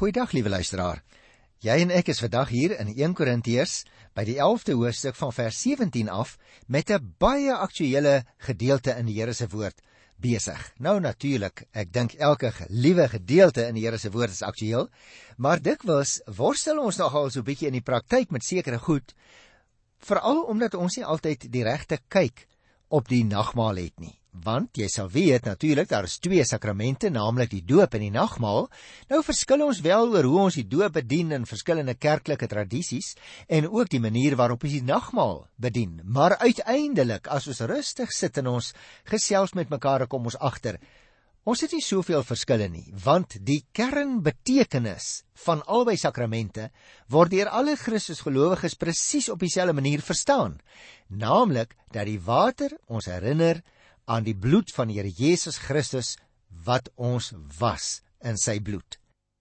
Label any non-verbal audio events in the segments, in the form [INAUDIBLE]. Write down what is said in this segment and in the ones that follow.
Goeiedag liewe luisteraar. Jy en ek is vandag hier in 1 Korintiërs by die 11de hoofstuk van vers 17 af met 'n baie aktuële gedeelte in die Here se woord besig. Nou natuurlik, ek dink elke liewe gedeelte in die Here se woord is aktueel, maar dikwels worstel ons nogal so 'n bietjie in die praktyk met sekere goed, veral omdat ons nie altyd die regte kyk op die nagmaal het nie want jy sal weet natuurlik daar is twee sakramente naamlik die doop en die nagmaal nou verskil ons wel oor hoe ons die doop bedien in verskillende kerklike tradisies en ook die manier waarop ons die nagmaal bedien. Maar uiteindelik as ons rustig sit en ons gesels met mekaar kom ons agter ons het nie soveel verskille nie want die kernbetekenis van albei sakramente word deur alle Christusgelowiges presies op dieselfde manier verstaan. Naamlik dat die water ons herinner aan die bloed van die Here Jesus Christus wat ons was in sy bloed.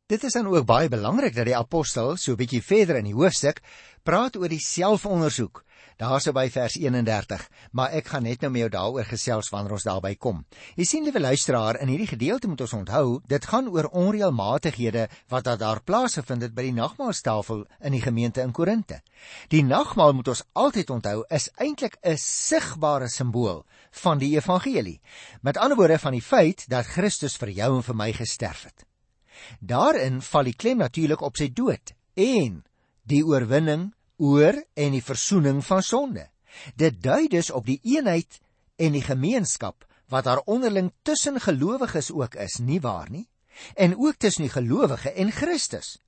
Dit is dan ook baie belangrik dat die apostel so 'n bietjie verder in die hoofstuk praat oor die selfondersoek. Daarso by vers 31, maar ek gaan net nou met jou daaroor gesels wanneer ons daarby kom. Jy sien liewe luisteraar, in hierdie gedeelte moet ons onthou, dit gaan oor onreëlmatighede wat daar plaasgevind het by die nagmaaltafel in die gemeente in Korinte. Die nagmaal moet ons altyd onthou is eintlik 'n sigbare simbool van die evangelie. Met ander woorde van die feit dat Christus vir jou en vir my gesterf het. Daarin val die klem natuurlik op sy dood en die oorwinning oor en die verzoening van sonde. Dit dui dus op die eenheid en die gemeenskap wat daar onderling tussen gelowiges ook is, nie waar nie? En ook tussen die gelowige en Christus.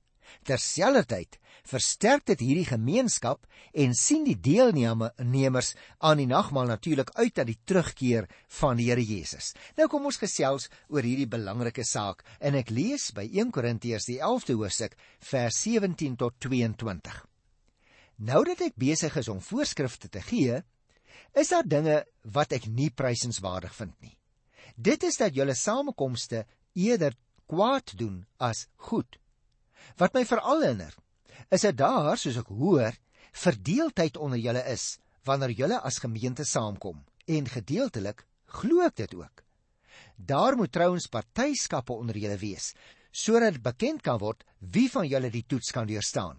Terselfdertyd versterk dit hierdie gemeenskap en sien die deelnemers aan die nagmaal natuurlik uit dat die terugkeer van die Here Jesus. Nou kom ons gesels oor hierdie belangrike saak en ek lees by 1 Korintiërs die 11de hoofstuk vers 17 tot 22. Nou dat ek besig is om voorskrifte te gee, is daar dinge wat ek nie prysenswaardig vind nie. Dit is dat julle samekomste eerder kwaad doen as goed. Wat my veral herinner, is dit daar, soos ek hoor, verdeeldheid onder julle is wanneer julle as gemeente saamkom en gedeeltelik glo ek dit ook. Daar moet trouens partyskappe onder julle wees sodat bekend kan word wie van julle die toets kan deurstaan.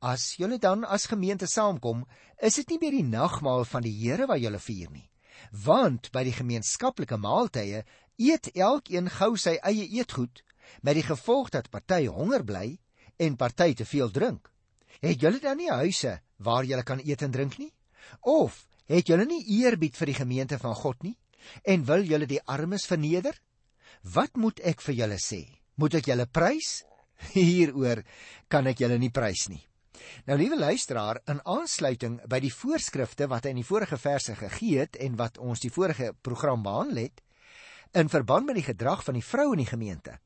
As julle dan as gemeente saamkom, is dit nie meer die nagmaal van die Here wat julle vier nie, want by die gemeenskaplike maaltye eet elkeen gou sy eie eetgoed met die gevolg dat party honger bly en party te veel drink. Het julle dan nie huise waar julle kan eet en drink nie? Of het julle nie eerbied vir die gemeente van God nie en wil julle die armes verneder? Wat moet ek vir julle sê? Moet ek julle prys? [LAUGHS] Hieroor kan ek julle nie prys nie. Nou liewe luisteraar, in aansluiting by die voorskrifte wat hy in die vorige verse gegee het en wat ons die vorige program behandel het, in verband met die gedrag van die vrou in die gemeente,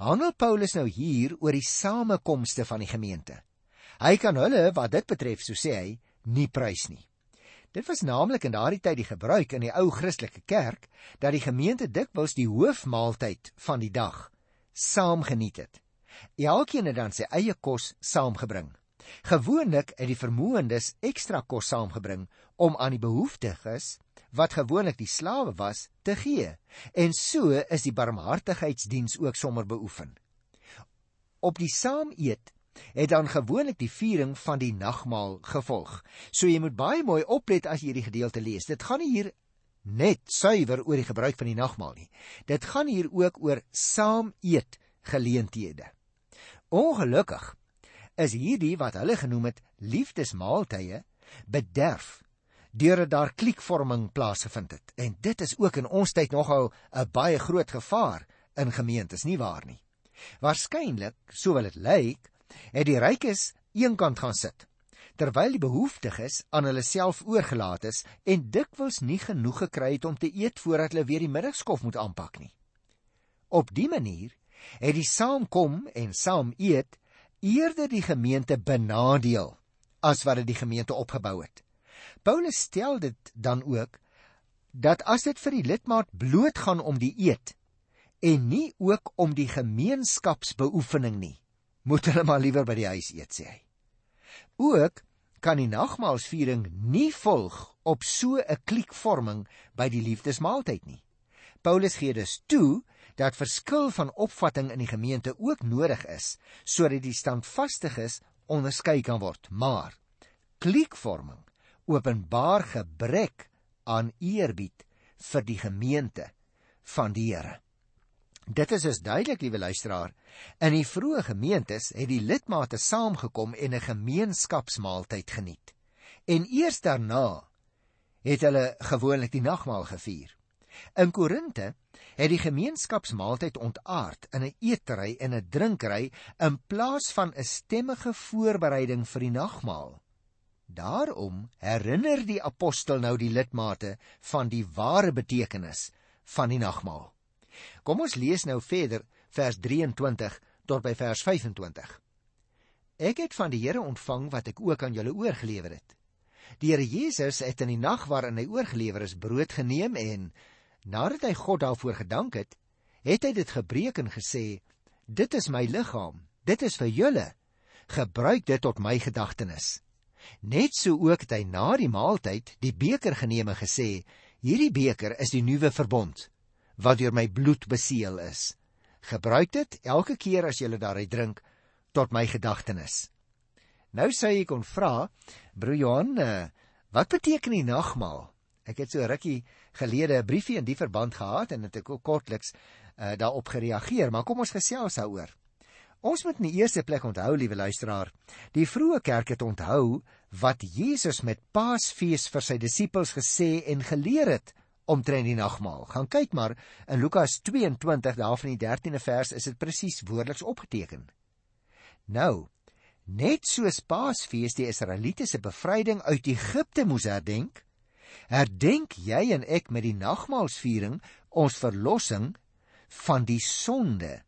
handel Paulus nou hier oor die samekomste van die gemeente. Hy kan hulle wat dit betref, so sê hy, nie prys nie. Dit was naamlik in daardie tyd die gebruik in die ou Christelike kerk dat die gemeente dikwels die hoofmaaltyd van die dag saam geniet het. Elkeen het dan sy eie kos saamgebring. Gewoonlik het die vermoëndes ekstra kos saamgebring om aan die behoeftiges wat gewoonlik die slawe was, te gee. En so is die barmhartigheidsdiens ook sommer beoefen. Op die saam eet het dan gewoonlik die viering van die nagmaal gevolg. So jy moet baie mooi oplet as jy hierdie gedeelte lees. Dit gaan nie hier net suiwer oor die gebruik van die nagmaal nie. Dit gaan hier ook oor saam eet geleenthede. Ongelukkig is hierdie wat hulle genoem het liefdesmaaltye bederf deurdat daar kliekvorming plaasgevind het. En dit is ook in ons tyd nogal 'n baie groot gevaar in gemeentes, nie waar nie? Waarskynlik, so wil dit lyk, het die rykes eenkant gaan sit terwyl die behoeftiges aan hulle self oorgelaat is en dikwels nie genoeg gekry het om te eet voordat hulle weer die middagskof moet aanpak nie. Op dië manier het die saamkom en saam eet eerder die gemeente benadeel as wat dit die gemeente opgebou het. Paulus stel dit dan ook dat as dit vir die lidmaat bloot gaan om die eet en nie ook om die gemeenskapsbeoefening nie, moet hulle maar liewer by die huis eet sê hy. Ook kan die nagmaalsviering nie volg op so 'n kliekvorming by die liefdesmaaltyd nie. Paulus gee dus toe dat verskil van opvatting in die gemeente ook nodig is sodat die standvastiges onderskei kan word. Maar kliekvorming openbaar gebrek aan eerbied vir die gemeente van die Here. Dit is dus duidelik, liewe luisteraar, in die vroeë gemeentes het die lidmate saamgekom en 'n gemeenskapsmaaltyd geniet. En eers daarna het hulle gewoonlik die nagmaal gevier. In Korinte het die gemeenskapsmaaltyd ontaard in 'n eetery en 'n drinkery in plaas van 'n stemmige voorbereiding vir die nagmaal. Daarom herinner die apostel nou die lidmate van die ware betekenis van die nagmaal. Kom ons lees nou verder vers 23 tot by vers 25. Ek het van die Here ontvang wat ek ook aan julle oorgelewer het. Die Here Jesus het in die nag waarin hy oorgelewer is, brood geneem en nadat hy God daarvoor gedank het, het hy dit gebreek en gesê: "Dit is my liggaam. Dit is vir julle. Gebruik dit tot my gedagtenis." Net so ook het hy na die maaltyd die beker geneem en gesê: "Hierdie beker is die nuwe verbond wat deur my bloed beseël is. Gebruik dit elke keer as jy daaruit drink tot my gedagtenis." Nou sê ek kon vra, broer Johan, eh, wat beteken die nagmaal? Ek het so rukkie gelede 'n briefie in die verband gehad en het ek ook kortliks uh, daarop gereageer, maar kom ons gesels daaroor. Ons moet in die eerste plek onthou, liewe luisteraar, die vroeë kerk het onthou wat Jesus met Paasfees vir sy disippels gesê en geleer het omtrent die nagmaal. Gaan kyk maar in Lukas 22 daarvan die 13de vers is dit presies woordeliks opgeteken. Nou, net soos Paasfees die Israeliete se bevryding uit Egipte moes herdenk, herdenk jy en ek met die nagmaalsviering ons verlossing van die sonde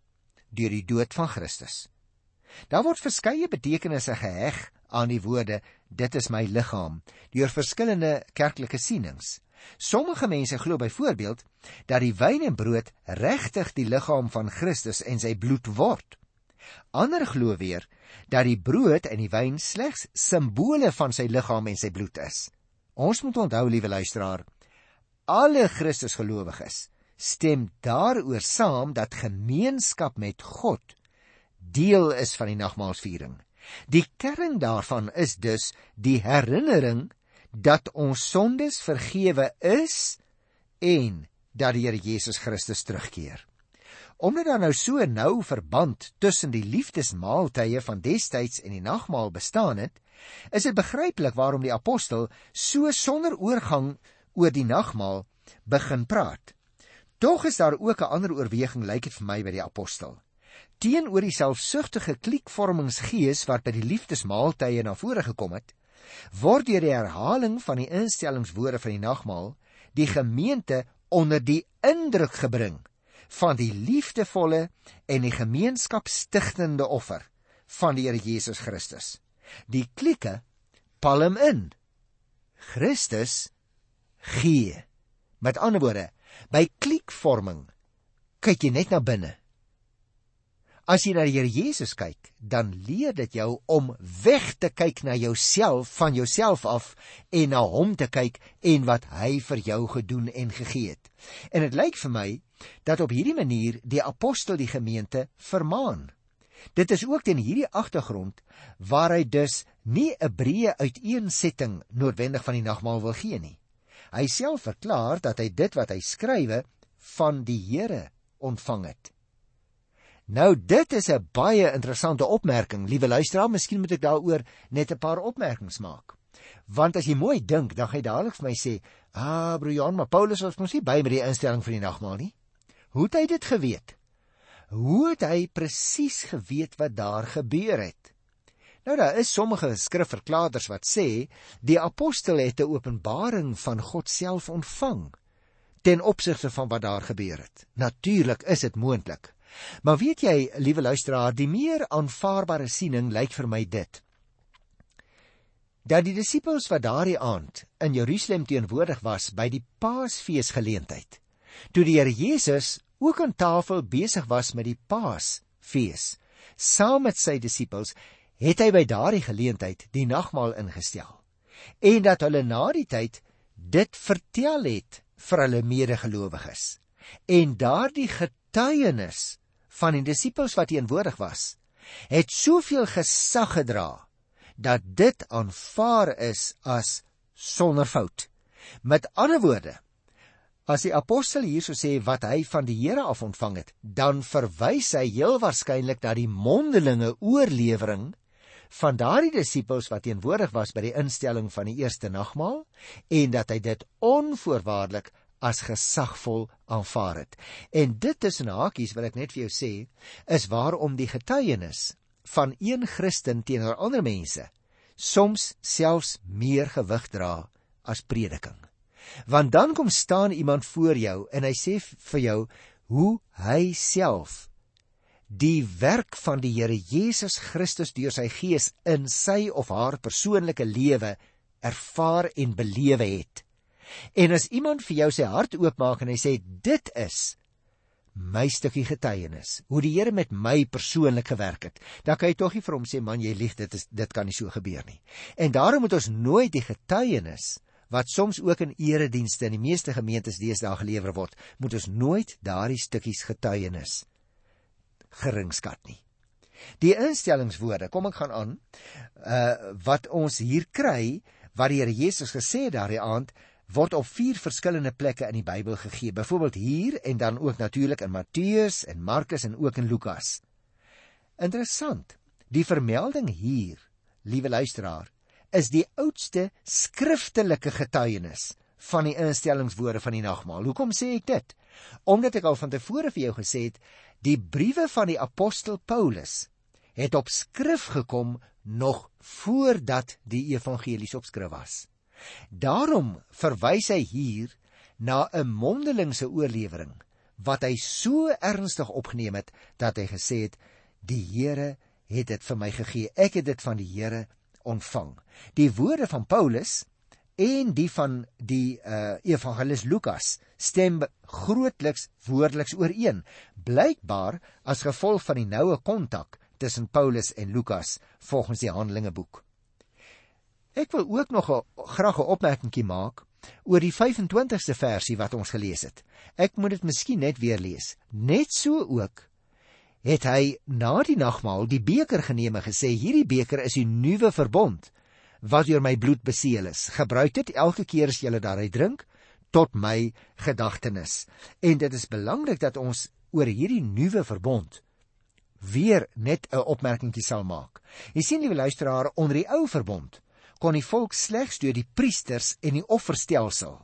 deur die dood van Christus. Daar word verskeie betekenisse geheg aan die woorde dit is my liggaam deur verskillende kerklike sienings. Sommige mense glo byvoorbeeld dat die wyn en brood regtig die liggaam van Christus en sy bloed word. Ander glo weer dat die brood en die wyn slegs simbole van sy liggaam en sy bloed is. Ons moet onthou, liewe luisteraar, alle Christusgelowiges stem daaroor saam dat gemeenskap met God deel is van die nagmaalsviering. Die kern daarvan is dus die herinnering dat ons sondes vergewe is en dat die Here Jesus Christus terugkeer. Omdat daar nou so nou verband tussen die liefdesmaaltye van destyds en die nagmaal bestaan het, is dit begryplik waarom die apostel so sonder oorgang oor die nagmaal begin praat. Tog is daar ook 'n ander oorweging lyk dit vir my by die apostel. Teenoor die selfsugtige kliekvormingsgees wat by die liefdesmaaltye na vore gekom het, word deur die herhaling van die instellingswoorde van die nagmaal die gemeente onder die indruk gebring van die liefdevolle en die gemeenskapstigtende offer van die Here Jesus Christus. Die klieke palm in. Christus gee. Met ander woorde, by kliekvorming kyk jy net na binne. As jy na die Here Jesus kyk, dan leer dit jou om weg te kyk na jouself van jouself af en na hom te kyk en wat hy vir jou gedoen en gegee het. En dit lyk vir my dat op hierdie manier die apostel die gemeente vermaan. Dit is ook teen hierdie agtergrond waar hy dus nie 'n breë uiteensetting noodwendig van die nagmaal wil gee nie. Hy self verklaar dat hy dit wat hy skrywe van die Here ontvang het. Nou dit is 'n baie interessante opmerking, liewe luisteraar, miskien moet ek daaroor net 'n paar opmerkings maak. Want as jy mooi dink, dan gaan jy dadelik vir my sê, "Ah, broer Jan, maar Paulus was mos nie by met die instelling van die nagmaal nie." Hoe het hy dit geweet? Hoe het hy presies geweet wat daar gebeur het? Nou daar is sommige skrifverklaarders wat sê die apostel het 'n openbaring van God self ontvang ten opsigte van wat daar gebeur het. Natuurlik is dit moontlik. Maar weet jy, liewe luisteraar, die meer aanvaarbare siening lyk vir my dit. Dat die disippels wat daardie aand in Jerusalem teenwoordig was by die Paasfeesgeleentheid, toe die Here Jesus ook aan tafel besig was met die Paasfees. Saam met sy disippels het hy by daardie geleentheid die nagmaal ingestel. En dat hulle na die tyd dit vertel het vir hulle medegelowiges. En daardie getuienis van die disippels wat teenwoordig was, het soveel gesag gedra dat dit aanvaar is as sonder fout. Met ander woorde, as die apostel hierso sê wat hy van die Here af ontvang het, dan verwys hy heel waarskynlik na die mondelinge oorlewering van daardie disippels wat teenwoordig was by die instelling van die eerste nagmaal en dat hy dit onvoorwaardelik as gesagvol aanvaar het. En dit tussen hakies wil ek net vir jou sê, is waarom die getuienis van een Christen teenoor ander mense soms selfs meer gewig dra as prediking. Want dan kom staan iemand voor jou en hy sê vir jou hoe hy self die werk van die Here Jesus Christus deur sy gees in sy of haar persoonlike lewe ervaar en belewe het. En as iemand vir jou sy hart oopmaak en hy sê dit is my stukkie getuienis, hoe die Here met my persoonlik gewerk het, dan kan jy tog nie vir hom sê man jy lieg, dit is dit kan nie so gebeur nie. En daarom moet ons nooit die getuienis wat soms ook in eredienste in die meeste gemeentes deesdae gelewer word, moet ons nooit daardie stukkies getuienis geringskat nie. Die instellingswoorde, kom ek gaan aan, uh wat ons hier kry wat die Here Jesus gesê het daardie aand, word op vier verskillende plekke in die Bybel gegee. Byvoorbeeld hier en dan ook natuurlik in Matteus en Markus en ook in Lukas. Interessant. Die vermelding hier, liewe luisteraar, is die oudste skriftelike getuienis van die instellingswoorde van die nagmaal. Hoekom sê ek dit? Omdat ek al van tevore vir jou gesê het, die briewe van die apostel Paulus het op skrif gekom nog voordat die evangelies op skrif was. Daarom verwys hy hier na 'n mondelingse oorlewering wat hy so ernstig opgeneem het dat hy gesê het die Here het dit vir my gegee ek het dit van die Here ontvang die woorde van Paulus en die van die uh, evangelis Lukas stem grootliks woordeliks ooreen blykbaar as gevolg van die noue kontak tussen Paulus en Lukas volgens die Handelinge boek Ek wil ook nog 'n graag 'n opmerkingie maak oor die 25ste versie wat ons gelees het. Ek moet dit miskien net weer lees. Net so ook het hy na die nagmaal die beker geneem en gesê hierdie beker is die nuwe verbond wat deur my bloed beseël is. Gebruik dit elke keer as jy daaruit drink tot my gedagtenis. En dit is belangrik dat ons oor hierdie nuwe verbond weer net 'n opmerkingie sal maak. Jy sien liewe luisteraar onder die ou verbond kon die volk slegs deur die priesters en die offerstelsel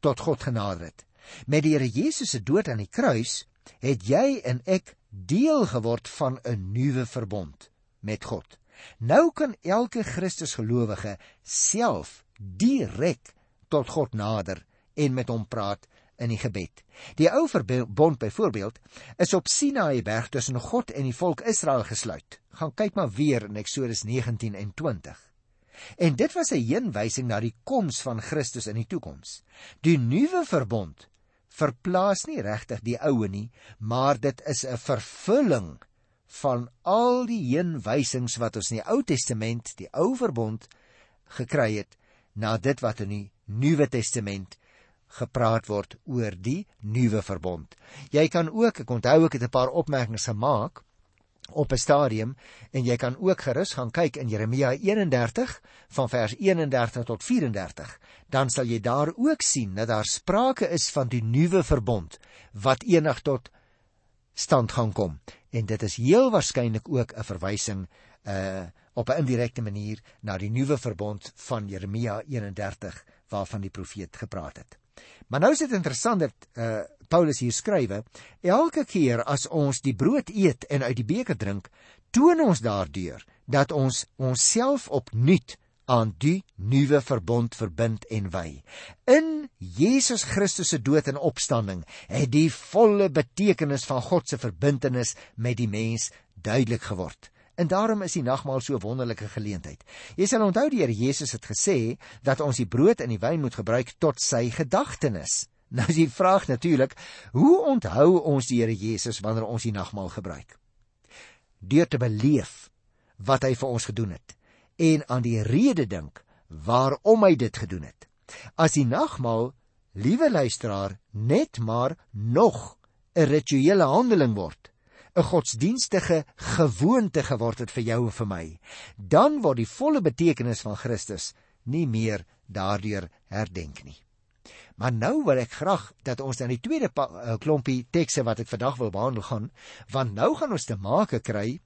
tot God genader het. Met die Here Jesus se dood aan die kruis het jy en ek deel geword van 'n nuwe verbond met God. Nou kan elke Christusgelowige self direk tot God nader en met hom praat in die gebed. Die ou verbond byvoorbeeld is op Sinaï berg tussen God en die volk Israel gesluit. Gaan kyk maar weer in Eksodus 19 en 20. En dit was 'n heenwysing na die koms van Christus in die toekoms. Die nuwe verbond verplaas nie regtig die oue nie, maar dit is 'n vervulling van al die heenwysings wat ons in die Ou Testament, die Ou Verbond gekry het na dit wat in die Nuwe Testament gepraat word oor die nuwe verbond. Jy kan ook, ek onthou ek het 'n paar opmerkings gemaak op 'n stadium en jy kan ook gerus gaan kyk in Jeremia 31 van vers 31 tot 34 dan sal jy daar ook sien dat daar sprake is van die nuwe verbond wat eendag tot stand gaan kom en dit is heel waarskynlik ook 'n verwysing uh op 'n indirekte manier na die nuwe verbond van Jeremia 31 waarvan die profeet gepraat het. Maar nou is dit interessant dat uh Paulus hier skrywe, elke keer as ons die brood eet en uit die beker drink, toon ons daardeur dat ons onsself opnuut aan die nuwe verbond verbind en wy. In Jesus Christus se dood en opstanding het die volle betekenis van God se verbintenis met die mens duidelik geword. En daarom is die nagmaal so 'n wonderlike geleentheid. Jy sal onthou die Here Jesus het gesê dat ons die brood en die wyn moet gebruik tot sy gedagtenis. [LAUGHS] Nou is die vraag natuurlik, hoe onthou ons die Here Jesus wanneer ons die nagmaal gebruik? Deur te beleef wat hy vir ons gedoen het en aan die rede dink waarom hy dit gedoen het. As die nagmaal, liewe luisteraar, net maar nog 'n rituele handeling word, 'n godsdienstige gewoonte geword het vir jou en vir my, dan word die volle betekenis van Christus nie meer daardeur herdenk nie. Maar nou wil ek graag dat ons dan die tweede uh, klompie tekste wat ek vandag wil behandel gaan, want nou gaan ons te make kry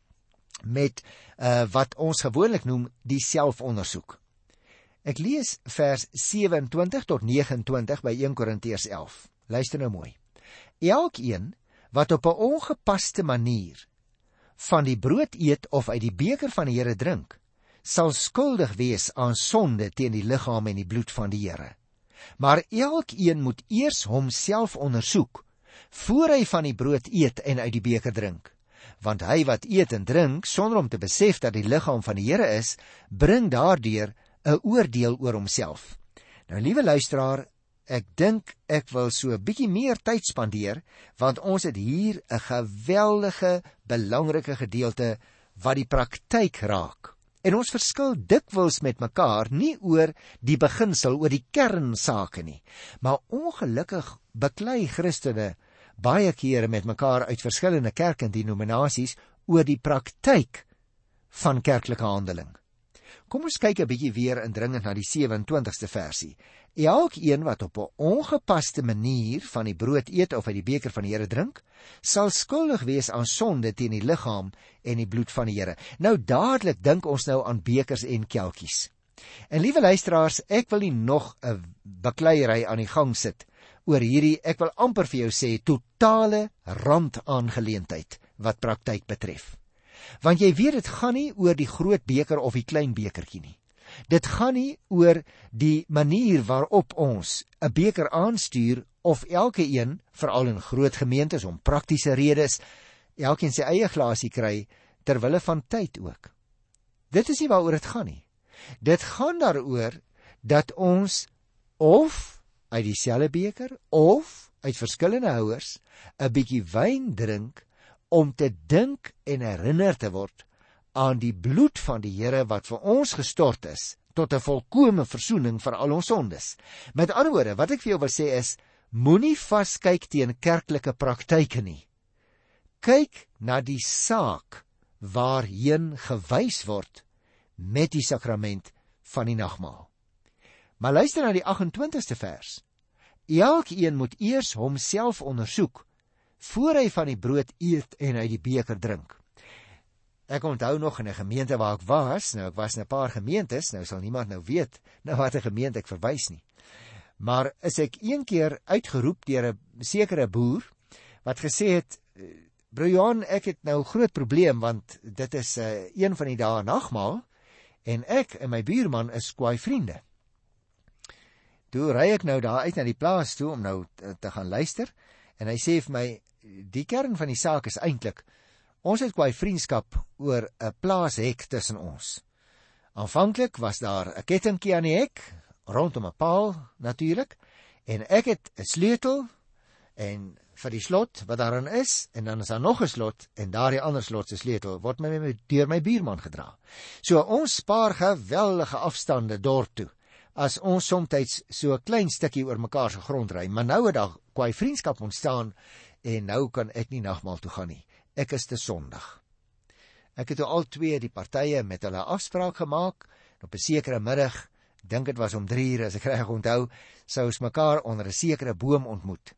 met uh, wat ons gewoonlik noem die selfondersoek. Ek lees vers 27 tot 29 by 1 Korintiërs 11. Luister nou mooi. Elkeen wat op 'n ongepaste manier van die brood eet of uit die beker van die Here drink, sal skuldig wees aan sonde teen die liggaam en die bloed van die Here. Maar elkeen moet eers homself ondersoek voor hy van die brood eet en uit die beker drink want hy wat eet en drink sonder om te besef dat die liggaam van die Here is, bring daardeur 'n oordeel oor homself. Nou liewe luisteraar, ek dink ek wil so 'n bietjie meer tyd spandeer want ons het hier 'n geweldige belangrike gedeelte wat die praktyk raak. En ons verskil dikwels met mekaar nie oor die beginsel oor die kernsake nie, maar ongelukkig beklei Christene baie kere met mekaar uit verskillende kerke en denominasies oor die praktyk van kerklike handeling. Kom ons kyk 'n bietjie weer indringend na die 27ste versie. Elkeen wat op 'n ongepaste manier van die brood eet of uit die beker van die Here drink, sal skuldig wees aan sonde teen die liggaam en die bloed van die Here. Nou dadelik dink ons nou aan bekers en kelkies. En liewe luisteraars, ek wil nie nog 'n bekleierery aan die gang sit oor hierdie ek wil amper vir jou sê totale randaangeleentheid wat praktyk betref. Want jy weet dit gaan nie oor die groot beker of die klein bekertjie nie. Dit gaan nie oor die manier waarop ons 'n beker aanstuur of elke een, veral in groot gemeentes om praktiese redes, elkeen sy eie glasie kry ter wille van tyd ook. Dit is nie waaroor dit gaan nie. Dit gaan daaroor dat ons of uit dieselfde beker of uit verskillende houers 'n bietjie wyn drink om te dink en herinner te word aan die bloed van die Here wat vir ons gestort is tot 'n volkomme verzoening vir al ons sondes. Met ander woorde, wat ek vir jou wil sê is moenie vaskyk teen kerklike praktyke nie. Kyk na die saak waarheen gewys word met die sakrament van die nagmaal. Maar luister na die 28ste vers. Elkeen moet eers homself ondersoek voor hy van die brood eet en uit die beker drink. Ek onthou nog in 'n gemeente waar ek was, nou ek was in 'n paar gemeentes, nou sal niemand nou weet na watter gemeente ek verwys nie. Maar is ek een keer uitgeroep deur 'n sekere boer wat gesê het Johan, ek het nou groot probleem want dit is 'n uh, eh, een van die dae nagmaal en ek en my buurman is kwai vriende. Toe ry ek nou daar uit na die plaas toe om nou te gaan luister en hy sê vir my die kern van die saak is eintlik ons het kwai vriendskap oor 'n plaashek tussen ons. Aanvanklik was daar 'n kettingkie aan die hek rondom 'n paal natuurlik en ek het 'n sleutel en vir die slot wat daarin is en dan is daar nog 'n slot en daardie ander slot se sleutel word my, my deur my buurman gedra. So ons spaar geweldige afstande dorp toe as ons soms so 'n klein stukkie oor mekaar se grond ry, maar nou het daar kwai vriendskap ontstaan en nou kan ek nie nagmaal toe gaan nie. Ek is te sondig. Ek het al twee die partye met hulle afspraak gemaak op 'n sekere middag, dink dit was om 3 ure as ek reg onthou, sou ons mekaar onder 'n sekere boom ontmoet.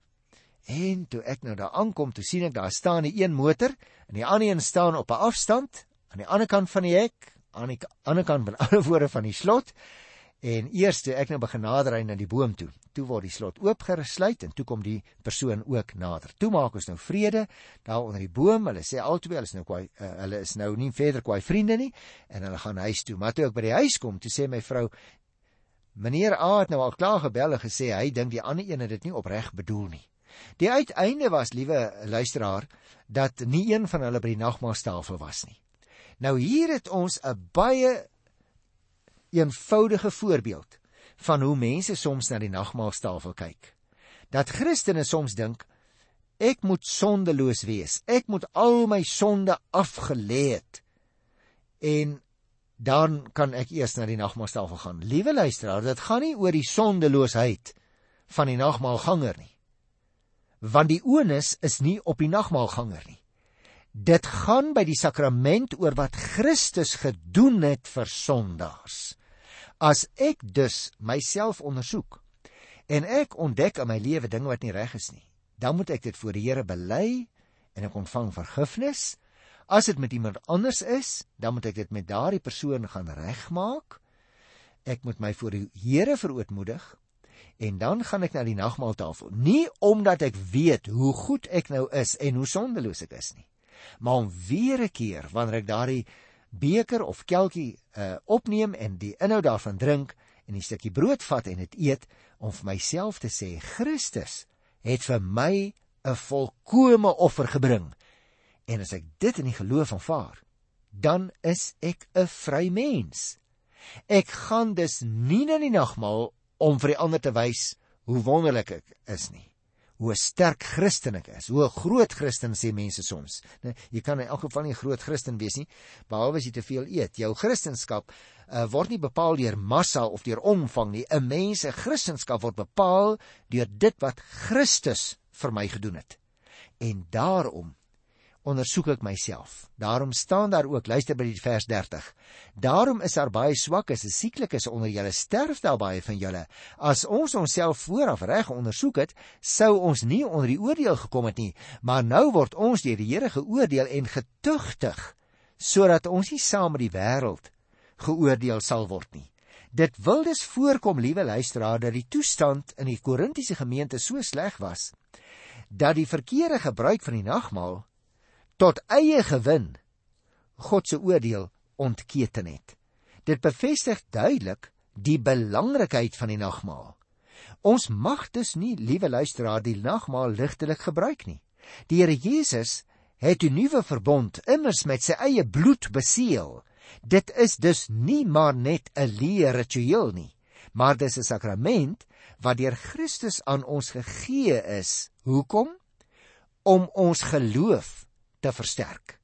En toe ek nou daar aankom, toe sien ek daar staan 'n een motor en die ander een staan op 'n afstand aan die ander kant van die hek, aan die ander kant van alle [LAUGHS] woorde van die slot. En eers toe ek nou begin nader ry na die boom toe, toe word die slot oopgesluit en toe kom die persoon ook nader. Toe maak ons nou vrede daar onder die boom. Hulle sê albei hulle is nou kwai uh, hulle is nou nie verder kwai vriende nie en hulle gaan huis toe. Maar toe ek by die huis kom, toe sê my vrou Meneer A het nou al klaar gebel en gesê hy dink die ander een het dit nie opreg bedoel nie. Die uiteinde was, liewe luisteraar, dat nie een van hulle by die nagmaaltafel was nie. Nou hier het ons 'n baie eenvoudige voorbeeld van hoe mense soms na die nagmaaltafel kyk. Dat Christene soms dink ek moet sondeloos wees. Ek moet al my sonde afgelê het. En dan kan ek eers na die nagmaaltafel gaan. Liewe luisteraar, dit gaan nie oor die sondeloosheid van die nagmaalganger nie. want die onus is nie op die nagmaalganger nie. Dit gaan by die sakrament oor wat Christus gedoen het vir sondaars. As ek dus myself ondersoek en ek ontdek in my lewe dinge wat nie reg is nie, dan moet ek dit voor die Here bely en ek ontvang vergifnis. As dit met iemand anders is, dan moet ek dit met daardie persoon gaan regmaak. Ek moet my voor die Here verootmoedig en dan gaan ek na die nagmaaltafel. Nie omdat ek weet hoe goed ek nou is en hoe sondeloos ek is nie, maar om weer 'n keer wanneer ek daardie beker of kelkie uh, opneem en die inhoud daarvan drink en 'n stukkie brood vat en dit eet om vir myself te sê Christus het vir my 'n volkomme offer gebring. En as ek dit in die geloof aanvaar, dan is ek 'n vry mens. Ek gaan dus nie na die nagmaal om vir die ander te wys hoe wonderlik ek is nie. Hoe sterk Christen ek is. Hoe groot Christen sê mense soms. Nee, jy kan in elk geval nie 'n groot Christen wees nie behalwe as jy te veel eet. Jou Christendom uh, word nie bepaal deur massa of deur omvang nie. 'n Mens se Christendom word bepaal deur dit wat Christus vir my gedoen het. En daarom ondersoek ek myself. Daarom staan daar ook, luister by die vers 30. Daarom is daar baie swakkes en sieklikes onder julle, sterf daar baie van julle. As ons onsself vooraf reg ondersoek het, sou ons nie onder die oordeel gekom het nie, maar nou word ons deur die Here geoordeel en getugtig sodat ons nie saam met die wêreld geoordeel sal word nie. Dit wil dus voorkom, liewe luisteraar, dat die toestand in die Korintiese gemeente so sleg was dat die verkeerde gebruik van die nagmaal tot eie gewin God se oordeel ontketen het. Dit bevestig duidelik die belangrikheid van die nagmaal. Ons mag dus nie, liewe luisteraar, die nagmaal ligtelik gebruik nie. Die Here Jesus het 'n nuwe verbond immers met sy eie bloed beseël. Dit is dus nie maar net 'n leer ritueel nie, maar dis 'n sakrament wat deur Christus aan ons gegee is. Hoekom? Om ons geloof te versterk.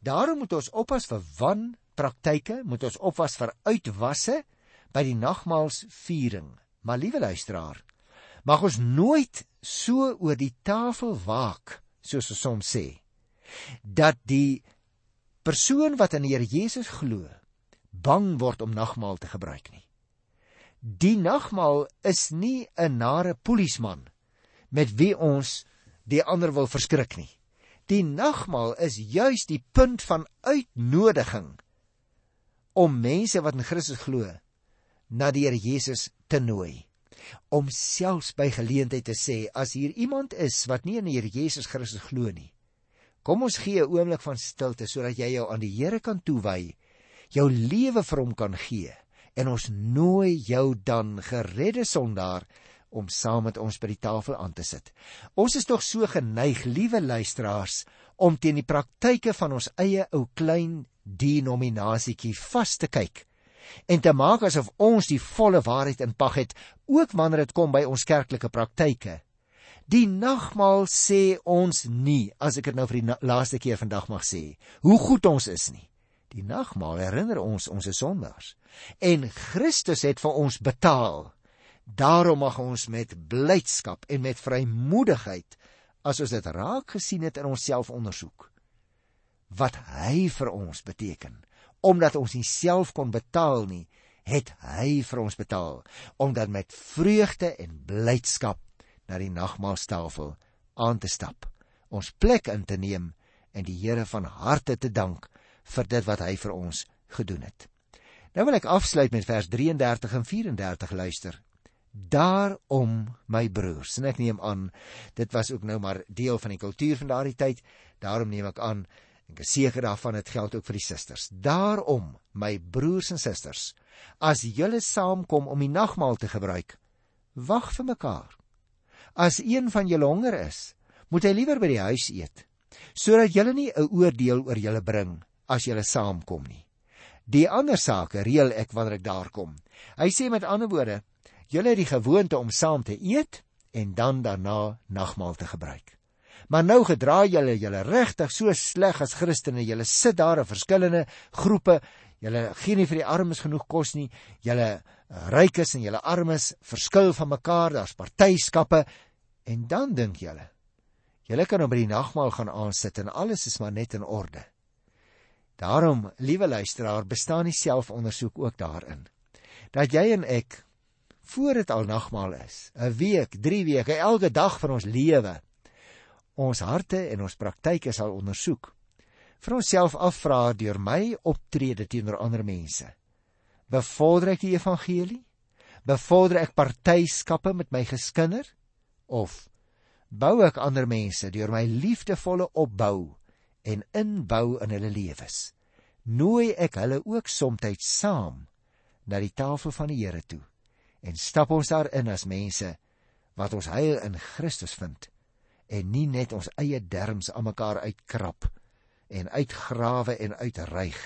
Daarom moet ons oppas vir wan praktyke, moet ons oppas vir uitwasse by die nagmaalsviering. Maar liewe luisteraar, mag ons nooit so oor die tafel waak soos ons soms sê dat die persoon wat aan die Here Jesus glo bang word om nagmaal te gebruik nie. Die nagmaal is nie 'n nare polisieman met wie ons die ander wil verskrik nie. Die nagmaal is juis die punt van uitnodiging om mense wat in Christus glo na die Here Jesus te nooi. Om selfs by geleentheid te sê as hier iemand is wat nie in die Here Jesus Christus glo nie. Kom ons gee 'n oomblik van stilte sodat jy jou aan die Here kan toewy, jou lewe vir hom kan gee en ons nooi jou dan geredde sondaar om saam met ons by die tafel aan te sit. Ons is tog so geneig, liewe luisteraars, om teen die praktyke van ons eie ou klein denominasietjie vas te kyk en te maak asof ons die volle waarheid in pag het, ook wanneer dit kom by ons kerklike praktyke. Die nagmaal sê ons nie, as ek dit nou vir die laaste keer vandag mag sê, hoe goed ons is nie. Die nagmaal herinner ons ons is sondaars en Christus het vir ons betaal Daarom mag ons met blydskap en met vrymoedigheid as ons dit raak gesien het in onsself ondersoek wat hy vir ons beteken omdat ons nie self kon betaal nie het hy vir ons betaal om dan met vreugde en blydskap na die nagmaaltafel aan te stap ons plek in te neem en die Here van harte te dank vir dit wat hy vir ons gedoen het. Nou wil ek afsluit met vers 33 en 34 luister Daarom my broers, en ek neem aan dit was ook nou maar deel van die kultuur van daardie tyd. Daarom neem ek aan en ek is seker daarvan dit geld ook vir die susters. Daarom my broers en susters, as julle saamkom om die nagmaal te gebruik, wag vir mekaar. As een van julle honger is, moet hy liewer by die huis eet, sodat julle nie 'n oordeel oor julle bring as julle saamkom nie. Die ander sake reël ek wanneer ek daar kom. Hy sê met ander woorde, Julle het die gewoonte om saam te eet en dan daarna nagmaal te gebruik. Maar nou gedra julle julle regtig so sleg as Christene. Julle sit daar in verskillende groepe. Julle gee nie vir die armes genoeg kos nie. Julle eh, rykes en julle armes verskil van mekaar. Daar's partyskappe en dan dink julle Julle kan op die nagmaal gaan aansit en alles is maar net in orde. Daarom, liewe luisteraar, bestaan die selfondersoek ook daarin. Dat jy en ek voor dit al nagmaal is, 'n week, 3 weke, elke dag van ons lewe, ons harte en ons praktyke sal ondersoek. Vir onsself afvra deur my optrede teenoor ander mense. Bevorder ek die evangelie? Bevorder ek partyskappe met my geskinder of bou ek ander mense deur my liefdevolle opbou en inbou in hulle lewens. Nooi ek hulle ook soms saam na die tafel van die Here toe en stap ons daarin as mense wat ons heil in Christus vind en nie net ons eie derms aan mekaar uitkrap en uitgrawe en uitreig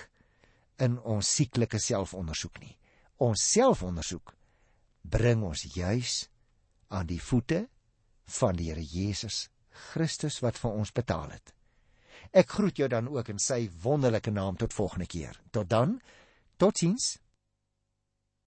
in ons sieklike selfondersoek nie. Ons selfondersoek bring ons juis aan die voete van die Here Jesus Christus wat vir ons betaal het. Ek groet jou dan ook in sy wonderlike naam tot volgende keer. Tot dan. Totsiens.